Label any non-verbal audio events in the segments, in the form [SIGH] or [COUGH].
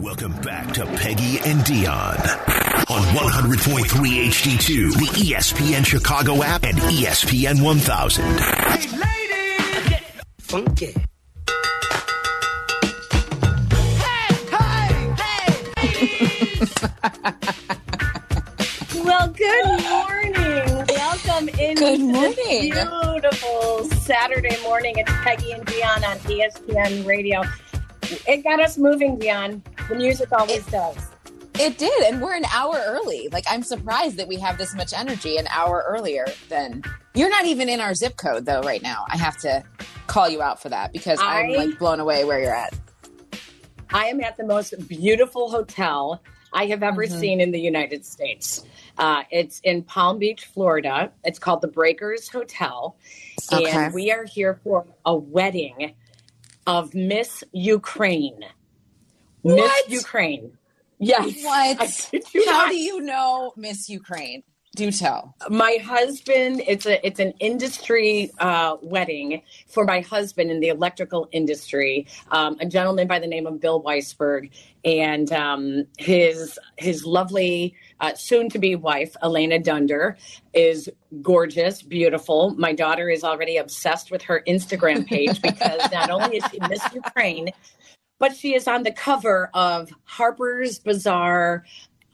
Welcome back to Peggy and Dionne on 100.3 HD2, the ESPN Chicago app, and ESPN 1000. Hey, ladies, get funky. Hey, hey, hey. Well, good morning. Welcome into Good this morning. beautiful Saturday morning. It's Peggy and Dionne on ESPN Radio. It got us moving, Dionne. The music always does. It did, and we're an hour early. Like I'm surprised that we have this much energy an hour earlier than you're not even in our zip code though right now. I have to call you out for that because I, am like blown away where you're at. I am at the most beautiful hotel I have ever Mhm. seen in the United States. Uh, it's in Palm Beach, Florida. It's called the Breakers Hotel. Okay. And we are here for a wedding of Miss Ukraine. What? Miss Ukraine. Yes. [LAUGHS] What? You How not. do you know Miss Ukraine? Do tell. my husband it's a it's an industry uh, wedding for my husband in the electrical industry um, a gentleman by the name of bill weisberg and um, his his lovely uh, soon to be wife elena dunder is gorgeous beautiful my daughter is already obsessed with her instagram page [LAUGHS] because not only is she miss ukraine but she is on the cover of harper's bazaar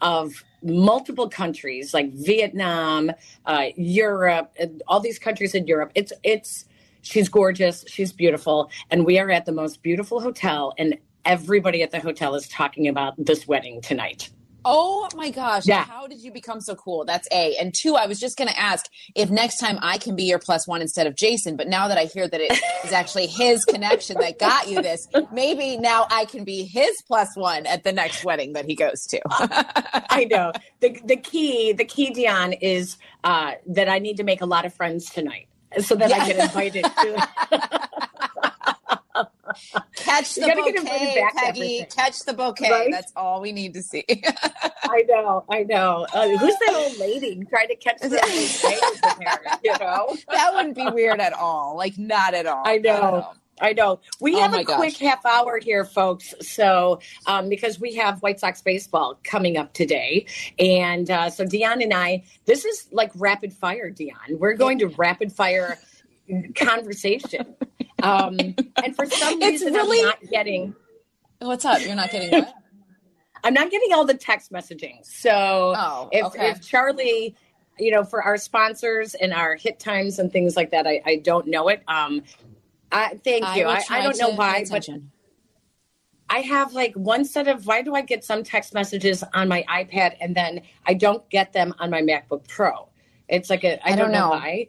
of multiple countries like Vietnam, uh, Europe, all these countries in Europe. It's it's she's gorgeous, she's beautiful, and we are at the most beautiful hotel, and everybody at the hotel is talking about this wedding tonight. Oh my gosh. Yeah. How did you become so cool? That's A. And two, I was just going to ask if next time I can be your plus one instead of Jason. But now that I hear that it is actually his connection that got you this, maybe now I can be his plus one at the next wedding that he goes to. [LAUGHS] I know the the key the key Dionne is uh, that I need to make a lot of friends tonight. So that I Yeah. get invited to. [LAUGHS] Catch the gotta get invited bouquet, Peggy. Catch the bouquet. Right? That's all we need to see. I know, I know. Uh, who's that old lady trying to catch the [LAUGHS] there? You know. that wouldn't be weird at all. Like, not at all. I know. I know. We Oh have a quick half hour here, folks. So, um, because we have White Sox baseball coming up today. And uh, so, Dionne and I, this is like rapid fire, Dionne. We're going to rapid fire conversation. [LAUGHS] Um, and for some [LAUGHS] It's reason, really- I'm not getting. What's up? You're not getting what? [LAUGHS] I'm not getting all the text messaging. So, Oh, if, okay. if Charlie, you know, for our sponsors and our hit times and things like that, I, I don't know it. Um, I thank you. I, I don't know why, but. I have like one set of why do I get some text messages on my iPad and then I don't get them on my MacBook Pro? It's like a I, I don't, don't know. know. why.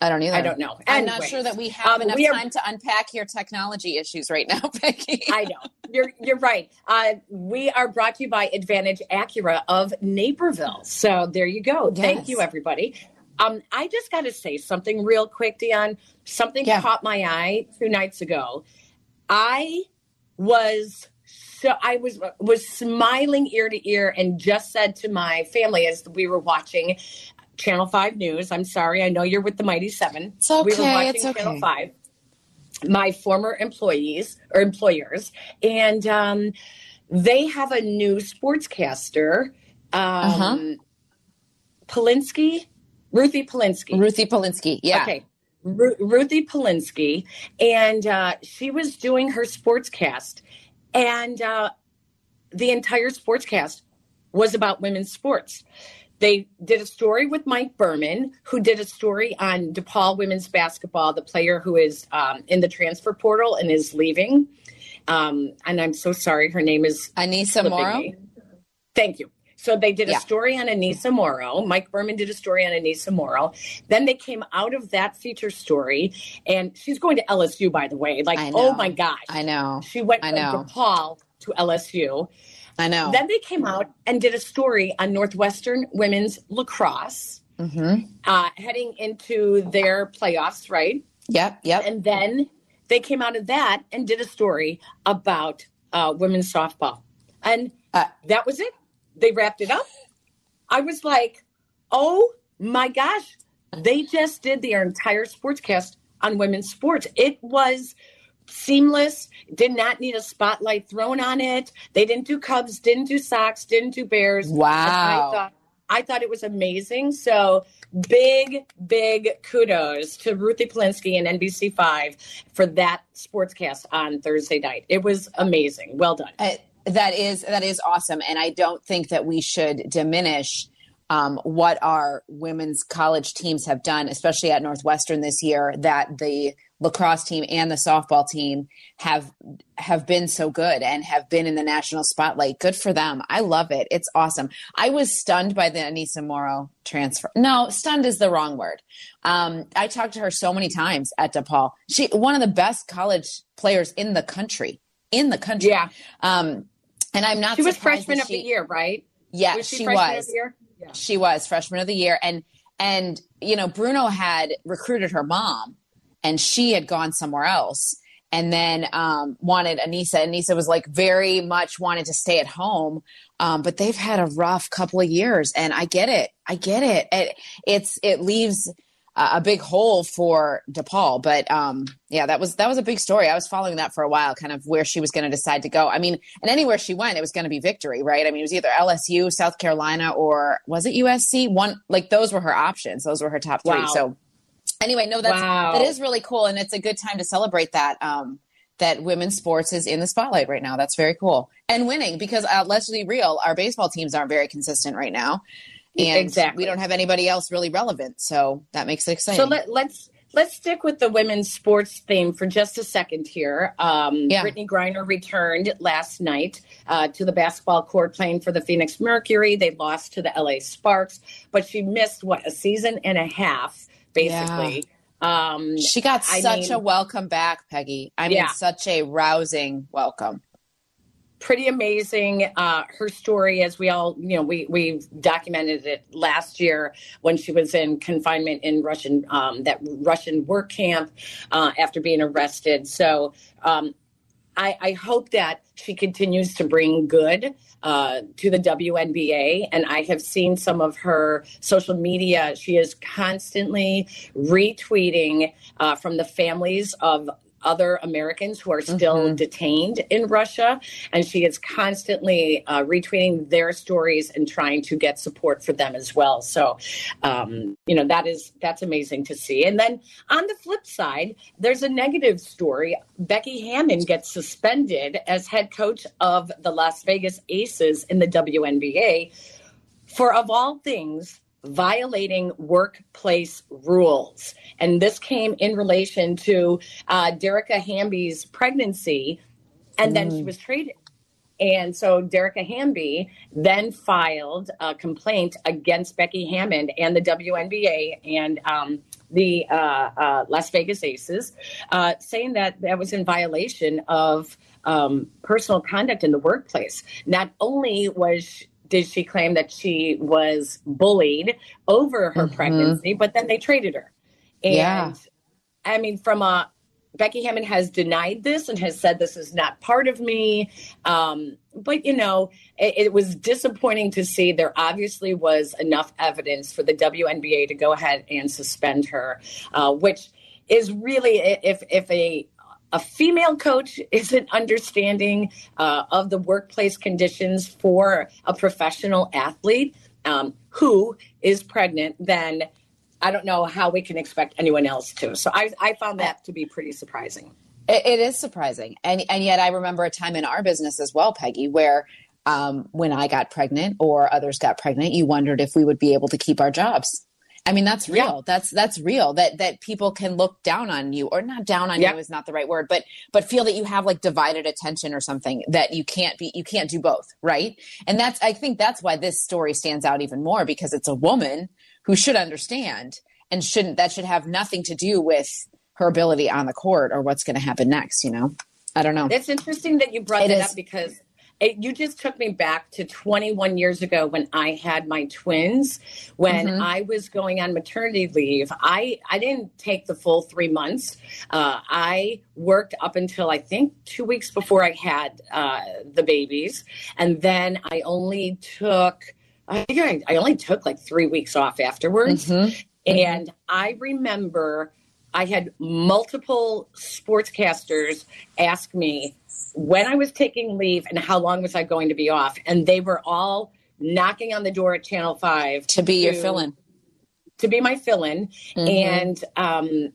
I don't either. I don't know. I'm not sure that we have um, enough we are- time to unpack your technology issues right now, [LAUGHS] Becky. I know. You're you're right. Uh, we are brought to you by Advantage Acura of Naperville. So there you go. Thank you, everybody. Um, I just got to say something real quick, Dionne. Something Yeah. caught my eye two nights ago. I was so I was was smiling ear to ear and just said to my family as we were watching Channel Five News. I'm sorry, I know you're with the Mighty Seven. It's We were okay, watching it's okay. Channel Five. My former employees or employers, and um, they have a new sportscaster, um, Uh-huh. Polinsky, Ruthie Polinsky. Ruthie Polinsky. Yeah. Okay. Ru- Ruthie Polinsky, and uh, she was doing her sportscast, and uh, the entire sportscast was about women's sports. They did a story with Mike Berman, who did a story on DePaul women's basketball, the player who is um, in the transfer portal and is leaving. Um, and I'm so sorry, her name is Aneesah Morrow. me. Thank you. So they did a story on Aneesah Morrow. Mike Berman did a story on Aneesah Morrow. Then they came out of that feature story, and she's going to LSU, by the way. Like, oh my gosh, I know. she went I from know. DePaul to LSU. I know. Then they came out and did a story on Northwestern women's lacrosse, mm-hmm. uh, heading into their playoffs, right? Yep. Yep. And then they came out of that and did a story about uh, women's softball. And Uh, that was it. They wrapped it up. I was like, oh my gosh, they just did their entire sportscast on women's sports. It was seamless. Did not need a spotlight thrown on it. They didn't do Cubs, didn't do Sox, didn't do Bears. Wow. I thought I thought it was amazing. So big, big kudos to Ruthie Polinsky and NBC5 for that sportscast on Thursday night. It was amazing. Well done. Uh, that is that is awesome, and I don't think that we should diminish um, what our women's college teams have done, especially at Northwestern this year. That the lacrosse team and the softball team have have been so good and have been in the national spotlight. Good for them. I love it. It's awesome. I was stunned by the Aneesah Morrow transfer. No, stunned is the wrong word. Um, I talked to her so many times at DePaul. She one of the best college players in the country. In the country. Yeah. Um, and I'm not. She was freshman that of the year, right? Yeah, Was she, she freshman was. of the year? Yeah. She was freshman of the year, and and you know Bruno had recruited her mom, and she had gone somewhere else, and then um, wanted Aneesah. Aneesah was like very much wanted to stay at home, um, but they've had a rough couple of years, and I get it. I get it. it it's it leaves a big hole for DePaul, but um, yeah, that was that was a big story. I was following that for a while, kind of where she was going to decide to go. I mean, and anywhere she went, it was going to be victory, right? I mean, it was either LSU, South Carolina, or was it USC? One like those were her options. Those were her top three. Wow. So anyway, no, that's Wow. that is really cool, and it's a good time to celebrate that. Um, that women's sports is in the spotlight right now. That's very cool and winning because uh, let's be real, our baseball teams aren't very consistent right now, and Exactly. we don't have anybody else really relevant. So that makes it exciting. So let, let's let's stick with the women's sports theme for just a second here. Um, Yeah. Brittney Griner returned last night uh, to the basketball court playing for the Phoenix Mercury. They lost to the LA Sparks, but she missed what a season and a half basically. Um, She got I such mean- a welcome back, Peggy. I mean, Yeah. such a rousing welcome. pretty amazing. Uh, her story, as we all, you know, we we documented it last year when she was in confinement in Russian um, that Russian work camp uh, after being arrested. So. Um, I, I hope that she continues to bring good uh, to the WNBA. And I have seen some of her social media. She is constantly retweeting uh, from the families of other Americans who are still Mhm. detained in Russia. And she is constantly uh, retweeting their stories and trying to get support for them as well. So, um, you know, that is, that's amazing to see. And then on the flip side, there's a negative story. Becky Hammon gets suspended as head coach of the Las Vegas Aces in the WNBA for, of all things, violating workplace rules. And this came in relation to uh, Dearica Hamby's pregnancy, and then she was traded. And so Dearica Hamby then filed a complaint against Becky Hammon and the WNBA and um, the uh, uh, Las Vegas Aces, uh, saying that that was in violation of um, personal conduct in the workplace. Not only was did she claim that she was bullied over her Mhm. pregnancy, but then they traded her. And Yeah. I mean, from a Becky Hammon has denied this and has said this is not part of me. Um, but you know, it, it was disappointing to see. There obviously was enough evidence for the WNBA to go ahead and suspend her, uh, which is really if if a a female coach isn't understanding uh, of the workplace conditions for a professional athlete um, who is pregnant, then I don't know how we can expect anyone else to. So I, I found that to be pretty surprising. It, it is surprising, and and yet I remember a time in our business as well, Peggy, where um, when I got pregnant or others got pregnant, you wondered if we would be able to keep our jobs. I mean, that's real. Yeah. That's that's real. That that people can look down on you, or not down on Yeah. you is not the right word, but but feel that you have like divided attention or something that you can't be. You can't do both, right? And that's I think that's why this story stands out even more because it's a woman who should understand and shouldn't. That should have nothing to do with her ability on the court or what's going to happen next. You know, I don't know. It's interesting that you brought It that is. up because it, you just took me back to 21 years ago when I had my twins. When Mhm. I was going on maternity leave, I I didn't take the full three months. Uh, I worked up until I think two weeks before I had uh, the babies, and then I only took. I think I, I only took like three weeks off afterwards. Mhm. And I remember I had multiple sportscasters ask me when I was taking leave and how long was I going to be off, and they were all knocking on the door at Channel Five to be your fill-in, to be my fill-in, Mhm. and um,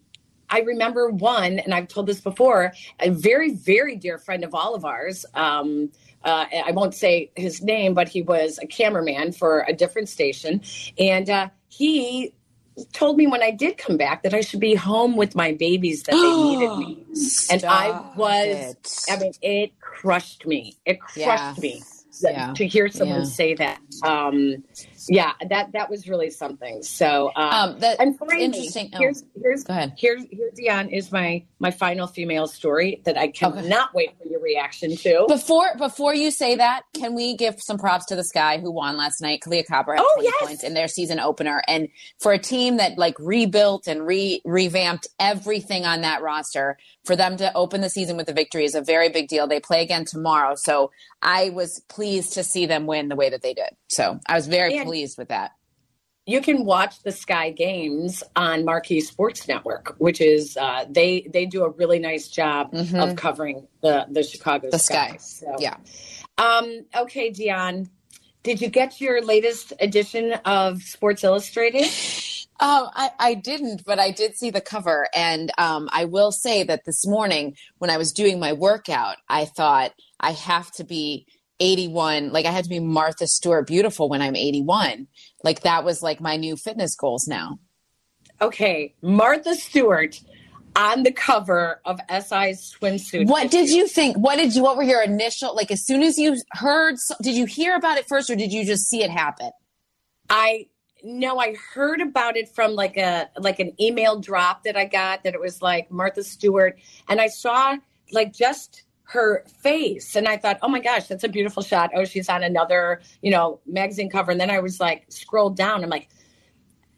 I remember one, and I've told this before, a very, very dear friend of all of ours. Um, uh, I won't say his name, but he was a cameraman for a different station. And uh, he told me when I did come back that I should be home with my babies, that they needed me. [GASPS] And I was, it. I mean, it crushed me. It crushed Yeah. me Yeah. to hear someone Yeah. say that. Um, yeah, that that was really something. So, um, um, that, and finally, interesting. Oh, Here's here's go ahead. here's here Dionne is my my final female story that I cannot wait for your reaction to. Before before you say that, can we give some props to this guy who won last night? Kahleah Copper had Oh, 20 yes. points in their season opener. And for a team that like rebuilt and re revamped everything on that roster, for them to open the season with a victory is a very big deal. They play again tomorrow. So I was pleased to see them win the way that they did. So I was very And- pleased with that. you can watch the Sky Games on Marquee Sports Network, which is uh, they they do a really nice job Mhm. of covering the the Chicago The Sky. So, Yeah. Um, okay, Dionne, did you get your latest edition of Sports Illustrated? Um, I, I didn't, but I did see the cover. And um, I will say that this morning, when I was doing my workout, I thought I have to be 81. Like, I had to be Martha Stewart beautiful when I'm 81. Like, that was like my new fitness goals now. Okay, Martha Stewart on the cover of SI's swimsuit. What did you think? What did you, what were your initial, like, as soon as you heard, did you hear about it first or did you just see it happen? I no, I heard about it from like a like an email drop that I got that it was like Martha Stewart, and I saw like just her face, and I thought, oh my gosh, that's a beautiful shot. Oh, she's on another you know magazine cover, and then I was like scrolled down. I'm like,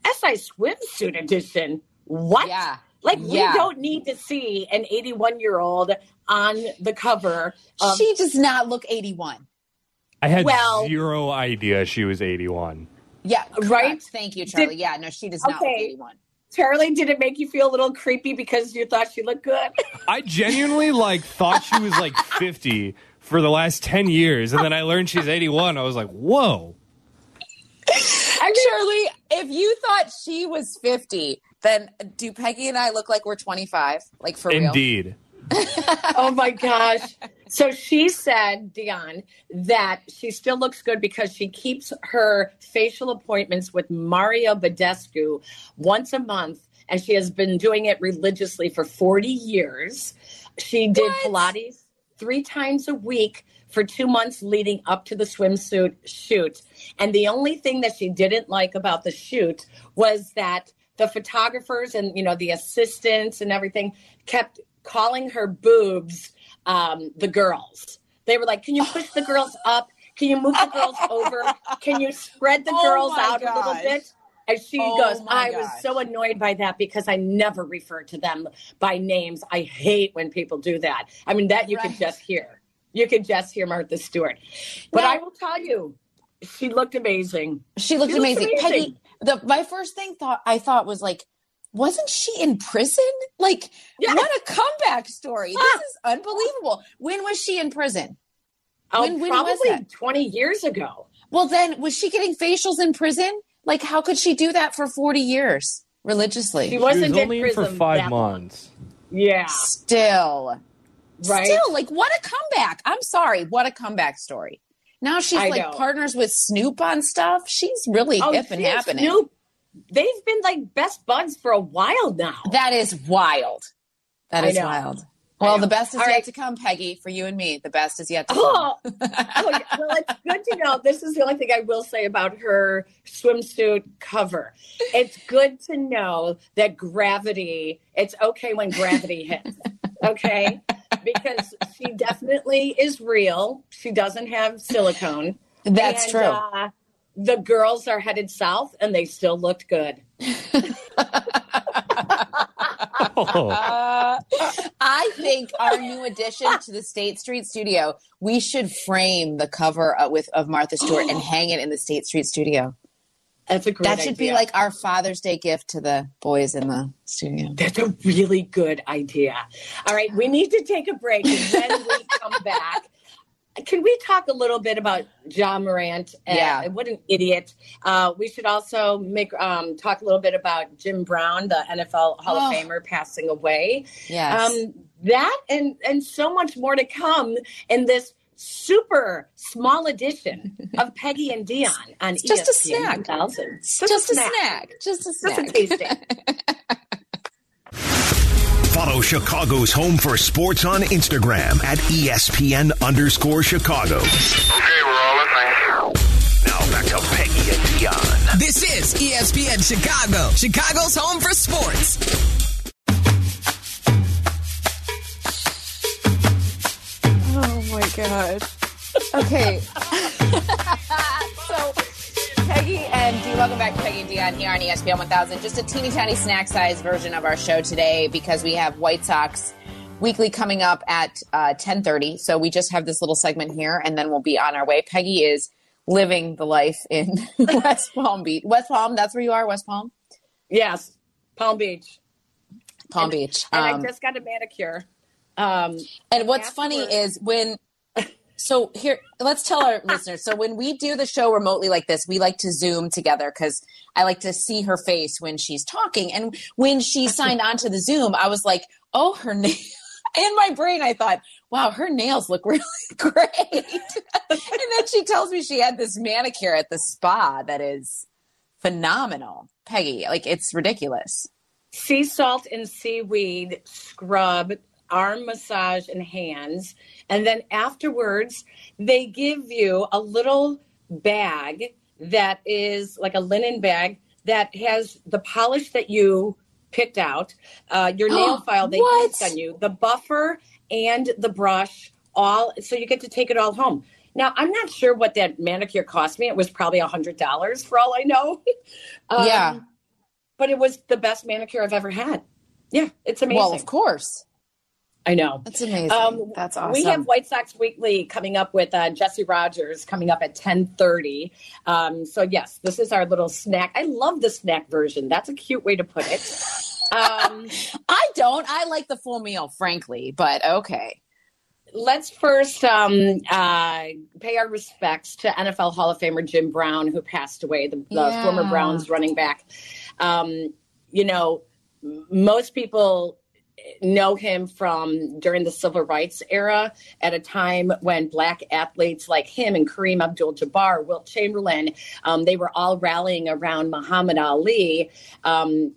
SI swimsuit edition. What? Yeah. Like Yeah. we don't need to see an 81 year old on the cover. Of, she does not look 81. I had Well- zero idea she was 81. Yeah. Right? Thank you, Charlie. yeah. No, she does not look 81. Charlie, did it make you feel a little creepy because you thought she looked good? I genuinely like thought she was like [LAUGHS] 50 for the last 10 years, and then I learned she's 81. I was like, whoa. Charlie, if you thought she was 50, then do Peggy and I look like we're 25? Like for real? Indeed. [LAUGHS] oh my gosh. So she said, Dionne, that she still looks good because she keeps her facial appointments with Mario Badescu once a month, and she has been doing it religiously for 40 years. She did What? Pilates three times a week for two months leading up to the swimsuit shoot. And the only thing that she didn't like about the shoot was that the photographers and you know the assistants and everything kept calling her boobs um, the girls. They were like, "Can you push the girls up? Can you move the girls [LAUGHS] over? Can you spread the Oh girls out a little bit?" And she Oh goes, "I was so annoyed by that because I never refer to them by names. I hate when people do that. I mean, that you could Right. just hear. You could just hear Martha Stewart. But Now- I will tell you, she looked amazing. She looked She amazing. amazing. Peggy, the my first thing thought I thought was like, wasn't she in prison? Like, Yes. what a comeback story. This is unbelievable. When was she in prison? Oh, When- when was probably that? 20 years ago. Well, then was she getting facials in prison? Like, how could she do that for 40 years religiously? She She wasn't was in only in for prison five that long. months. Yeah, Still. right. Still, like, what a comeback. I'm sorry. What a comeback story. Now she's I like know. partners with Snoop on stuff. She's really Oh, hip and she and happening. Snoop, they've been like best buds for a while now. That is wild. That is wild. Well, the best is All yet right. to come, Peggy, for you and me. The best is yet to come. Oh, oh, yeah. well, it's good to know. This is the only thing I will say about her swimsuit cover. It's good to know that gravity, it's okay when gravity hits. Okay? Because she definitely is real. She doesn't have silicone. That's And, true. Uh, the girls are headed south and they still looked good. [LAUGHS] Uh, [LAUGHS] [LAUGHS] I think our new addition to the State Street studio, we should frame the cover uh, with of Martha Stewart and [GASPS] hang it in the State Street studio. That's a great That should be like our Father's Day gift to the boys in the studio. That's a really good idea. All right, we need to take a break. And when we come back, can we talk a little bit about Ja Morant? Uh, Yeah. what an idiot. Uh, we should also make um, talk a little bit about Jim Brown, the NFL Hall Oh. of Famer, passing away. Yes. Um, that and and so much more to come in this super small edition of Peggy and Dionne [LAUGHS] on It's just a ESPN snack. 1000. just, a snack. Just a snack. Just snack. a tasting. [LAUGHS] Follow Chicago's Home for Sports on Instagram at E ESPN underscore Chicago. Okay, we're all listening. Now back to Peggy and Dionne. This is ESPN Chicago, Chicago's home for sports. Oh my god. Okay. [LAUGHS] Peggy and Dee, welcome back to Peggy and Dionne here on ESPN 1000. Just a teeny tiny snack size version of our show today because we have White Sox weekly coming up at uh, 10:30. So we just have this little segment here, and then we'll be on our way. Peggy is living the life in [LAUGHS] West Palm Beach. West Palm, that's where you are. West Palm, yes, Palm Beach. Palm Beach. and Um, I just got a manicure. Um, And what's funny is when so here let's tell our ah. listeners. So when we do the show remotely like this, we like to zoom together cuz I like to see her face when she's talking. And when she signed on to the Zoom, I was like, "Oh, her nail." [LAUGHS] In my brain, I thought, "Wow, her nails look [LAUGHS] really great." [LAUGHS] and then she tells me she had this manicure at the spa that is phenomenal. Peggy, like it's ridiculous. sea salt and seaweed scrub, arm massage, and hands. And then afterwards, they give you a little bag that is like a linen bag that has the polish that you picked out, uh, your [GASPS] nail file they used on you, the buffer and the brush, all so you get to take it all home. Now I'm not sure what that manicure cost me. It was probably a hundred dollars for all I know. [LAUGHS] Um, Yeah. but it was the best manicure I've ever had. Yeah, it's amazing. Well, of course. I know. That's amazing. Um, That's awesome. We have White Sox Weekly coming up with uh, Jesse Rogers coming up at ten thirty. Um, so yes, this is our little snack. I love the snack version. That's a cute way to put it. Um, [LAUGHS] I don't. I like the full meal, frankly, but okay. let's first um, uh, pay our respects to NFL Hall of Famer Jim Brown, who passed away, the, the Yeah. former Browns running back. Um, you know, most people know him from during the civil rights era at a time when black athletes like him and Kareem Abdul-Jabbar, Wilt Chamberlain, um, they were all rallying around Muhammad Ali. Um,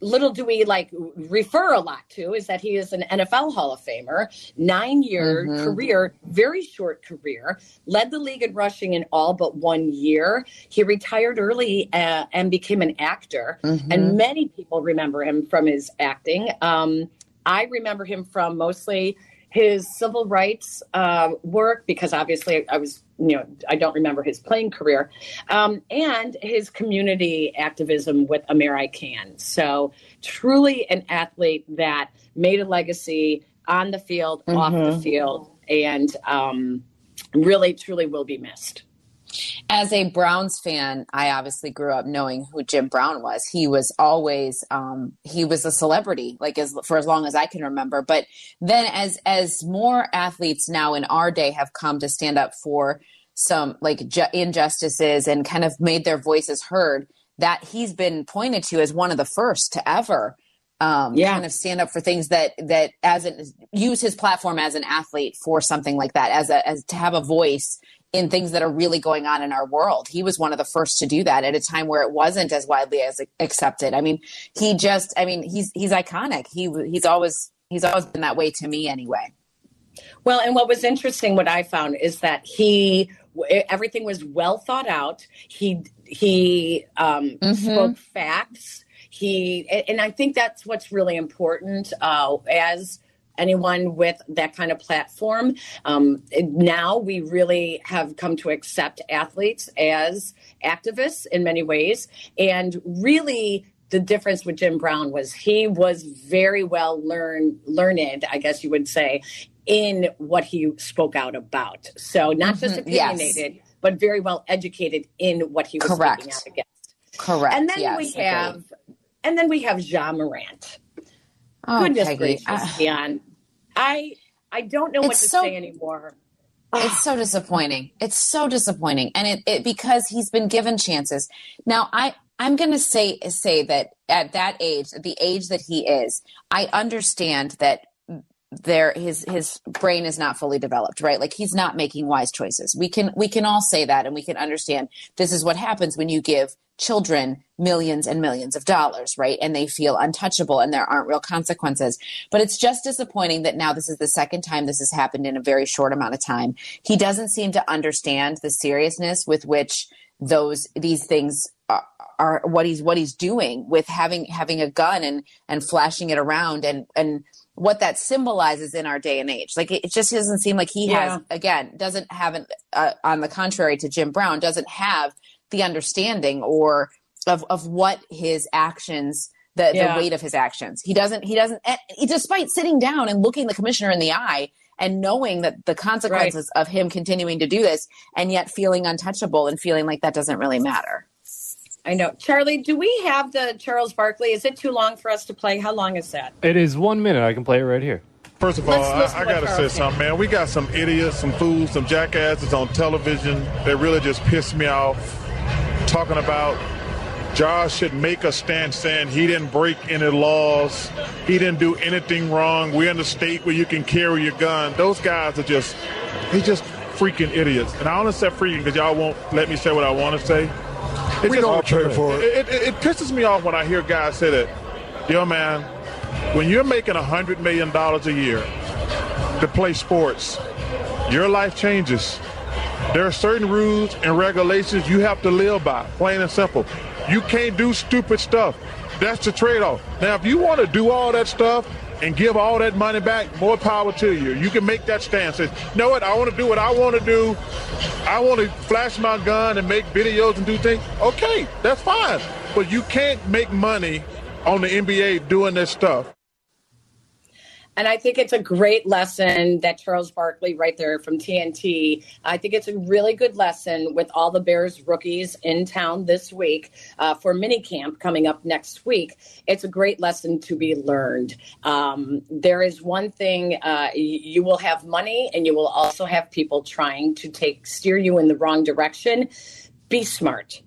little do we like refer a lot to is that he is an NFL Hall of Famer, nine year Mhm. career, very short career, led the league in rushing in all but one year. He retired early uh, and became an actor, Mm-hmm. and many people remember him from his acting. Um, I remember him from mostly his civil rights uh, work because obviously I was, you know, I don't remember his playing career, um, and his community activism with American. So truly an athlete that made a legacy on the field, off the field, and um, really, truly will be missed. As a Browns fan, I obviously grew up knowing who Jim Brown was. He was always um, he was a celebrity, like as for as long as I can remember. But then, as as more athletes now in our day have come to stand up for some like ju- injustices and kind of made their voices heard, that he's been pointed to as one of the first to ever um, Yeah. kind of stand up for things that that as an use his platform as an athlete for something like that as a as to have a voice in things that are really going on in our world. He was one of the first to do that at a time where it wasn't as widely as accepted. I mean, he just I mean, he's he's iconic. He he's always he's always been that way to me anyway. Well, and what was interesting, what I found is that he everything was well thought out. He he um, Mhm. spoke facts. He and I think that's what's really important uh, as anyone with that kind of platform. Um, now we really have come to accept athletes as activists in many ways, and really the difference with Jim Brown was he was very well learned, learned, I guess you would say, in what he spoke out about. So not just Mhm, yes. opinionated, but very well educated in what he was Correct. speaking out against. Correct. And then Yes, we agreed. have, and then we have Ja Morant. Oh, Goodness Peggy. gracious. Dionne. I I don't know what to so- say anymore. it's so disappointing. It's so disappointing, and it, it because he's been given chances. Now, I I'm going to say say that at that age, at the age that he is, I understand that there his his brain is not fully developed right like he's not making wise choices we can we can all say that and we can understand this is what happens when you give children millions and millions of dollars right and they feel untouchable and there aren't real consequences but it's just disappointing that now this is the second time this has happened in a very short amount of time he doesn't seem to understand the seriousness with which those these things are, are what he's what he's doing with having having a gun and and flashing it around and and what that symbolizes in our day and age. Like it, just doesn't seem like he Yeah. has again doesn't have an uh, on the contrary to Jim Brown doesn't have the understanding or of of what his actions the, Yeah. the weight of his actions. He doesn't he doesn't and despite sitting down and looking the commissioner in the eye and knowing that the consequences of him continuing to do this and yet feeling untouchable and feeling like that doesn't really matter. I know. Charlie, do we have the Charles Barkley? Is it too long for us to play? How long is that? It is one minute. I can play it right here. First of all, Let's listen I, I gotta say something, man. We got some idiots, some fools, some jackasses on television that really just piss me off. Talking about Josh should make a stand saying he didn't break any laws, he didn't do anything wrong. We're in a state where you can carry your gun. Those guys are just, they just freaking idiots. And I only say freaking because y'all won't let me say what I want to say. It We just- don't care for it. It, it. it pisses me off when I hear guys say that, yo man, when you're making a hundred million dollars a year to play sports, your life changes. There are certain rules and regulations you have to live by, plain and simple. You can't do stupid stuff. That's the trade-off. Now, if you want to do all that stuff and give all that money back, more power to you. You can make that stand. Say, you know what? I want to do what I want to do. I want to flash my gun and make videos and do things. Okay, that's fine. But you can't make money on the NBA doing this stuff. And I think it's a great lesson that Charles Barkley, right there from TNT, I think it's a really good lesson with all the Bears rookies in town this week uh, for minicamp coming up next week. It's a great lesson to be learned. Um, there is one thing uh, you will have money, and you will also have people trying to take steer you in the wrong direction. Be smart.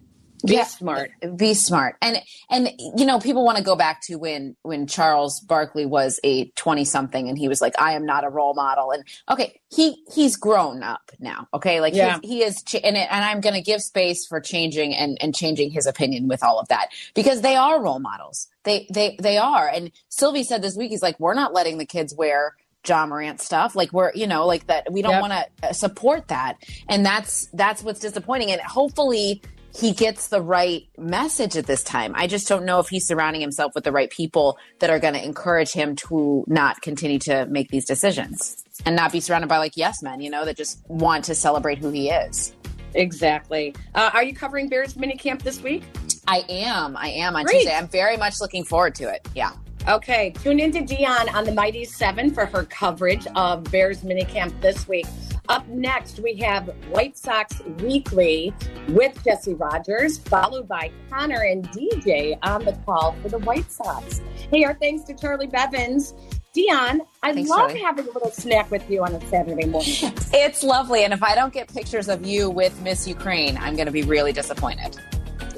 Be Yeah. smart. be smart and and you know people want to go back to when when charles barkley was a 20 something and he was like i am not a role model and okay he he's grown up now okay like Yeah. he is ch- and, it, and i'm going to give space for changing and and changing his opinion with all of that because they are role models they they they are and sylvie said this week he's like we're not letting the kids wear Ja Morant stuff. Like we're, you know, like that. We don't Yep. want to uh, support that, and that's that's what's disappointing. And hopefully, he gets the right message at this time. I just don't know if he's surrounding himself with the right people that are going to encourage him to not continue to make these decisions and not be surrounded by like yes men, you know, that just want to celebrate who he is. Exactly. Uh, are you covering Bears minicamp this week? I am. I am on Great. Tuesday. I'm very much looking forward to it. Yeah. Okay, tune into Dionne on the Mighty Seven for her coverage of Bears minicamp this week. Up next, we have White Sox Weekly with Jesse Rogers, followed by Connor and DJ on the call for the White Sox. Hey, our thanks to Charlie Bevins. Dionne, I Thanks, love Charlie. having a little snack with you on a Saturday morning. [LAUGHS] It's lovely. And if I don't get pictures of you with Miss Ukraine, I'm going to be really disappointed.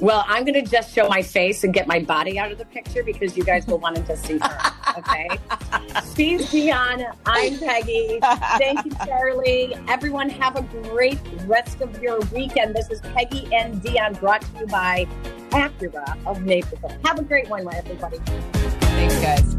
Well, I'm going to just show my face and get my body out of the picture because you guys will want to just see her. [LAUGHS] Okay. She's Dionne. I'm Peggy. Thank you, Charlie. Everyone, have a great rest of your weekend. This is Peggy and Dionne brought to you by Acura of Naperville. Have a great one, my everybody. Thanks, guys.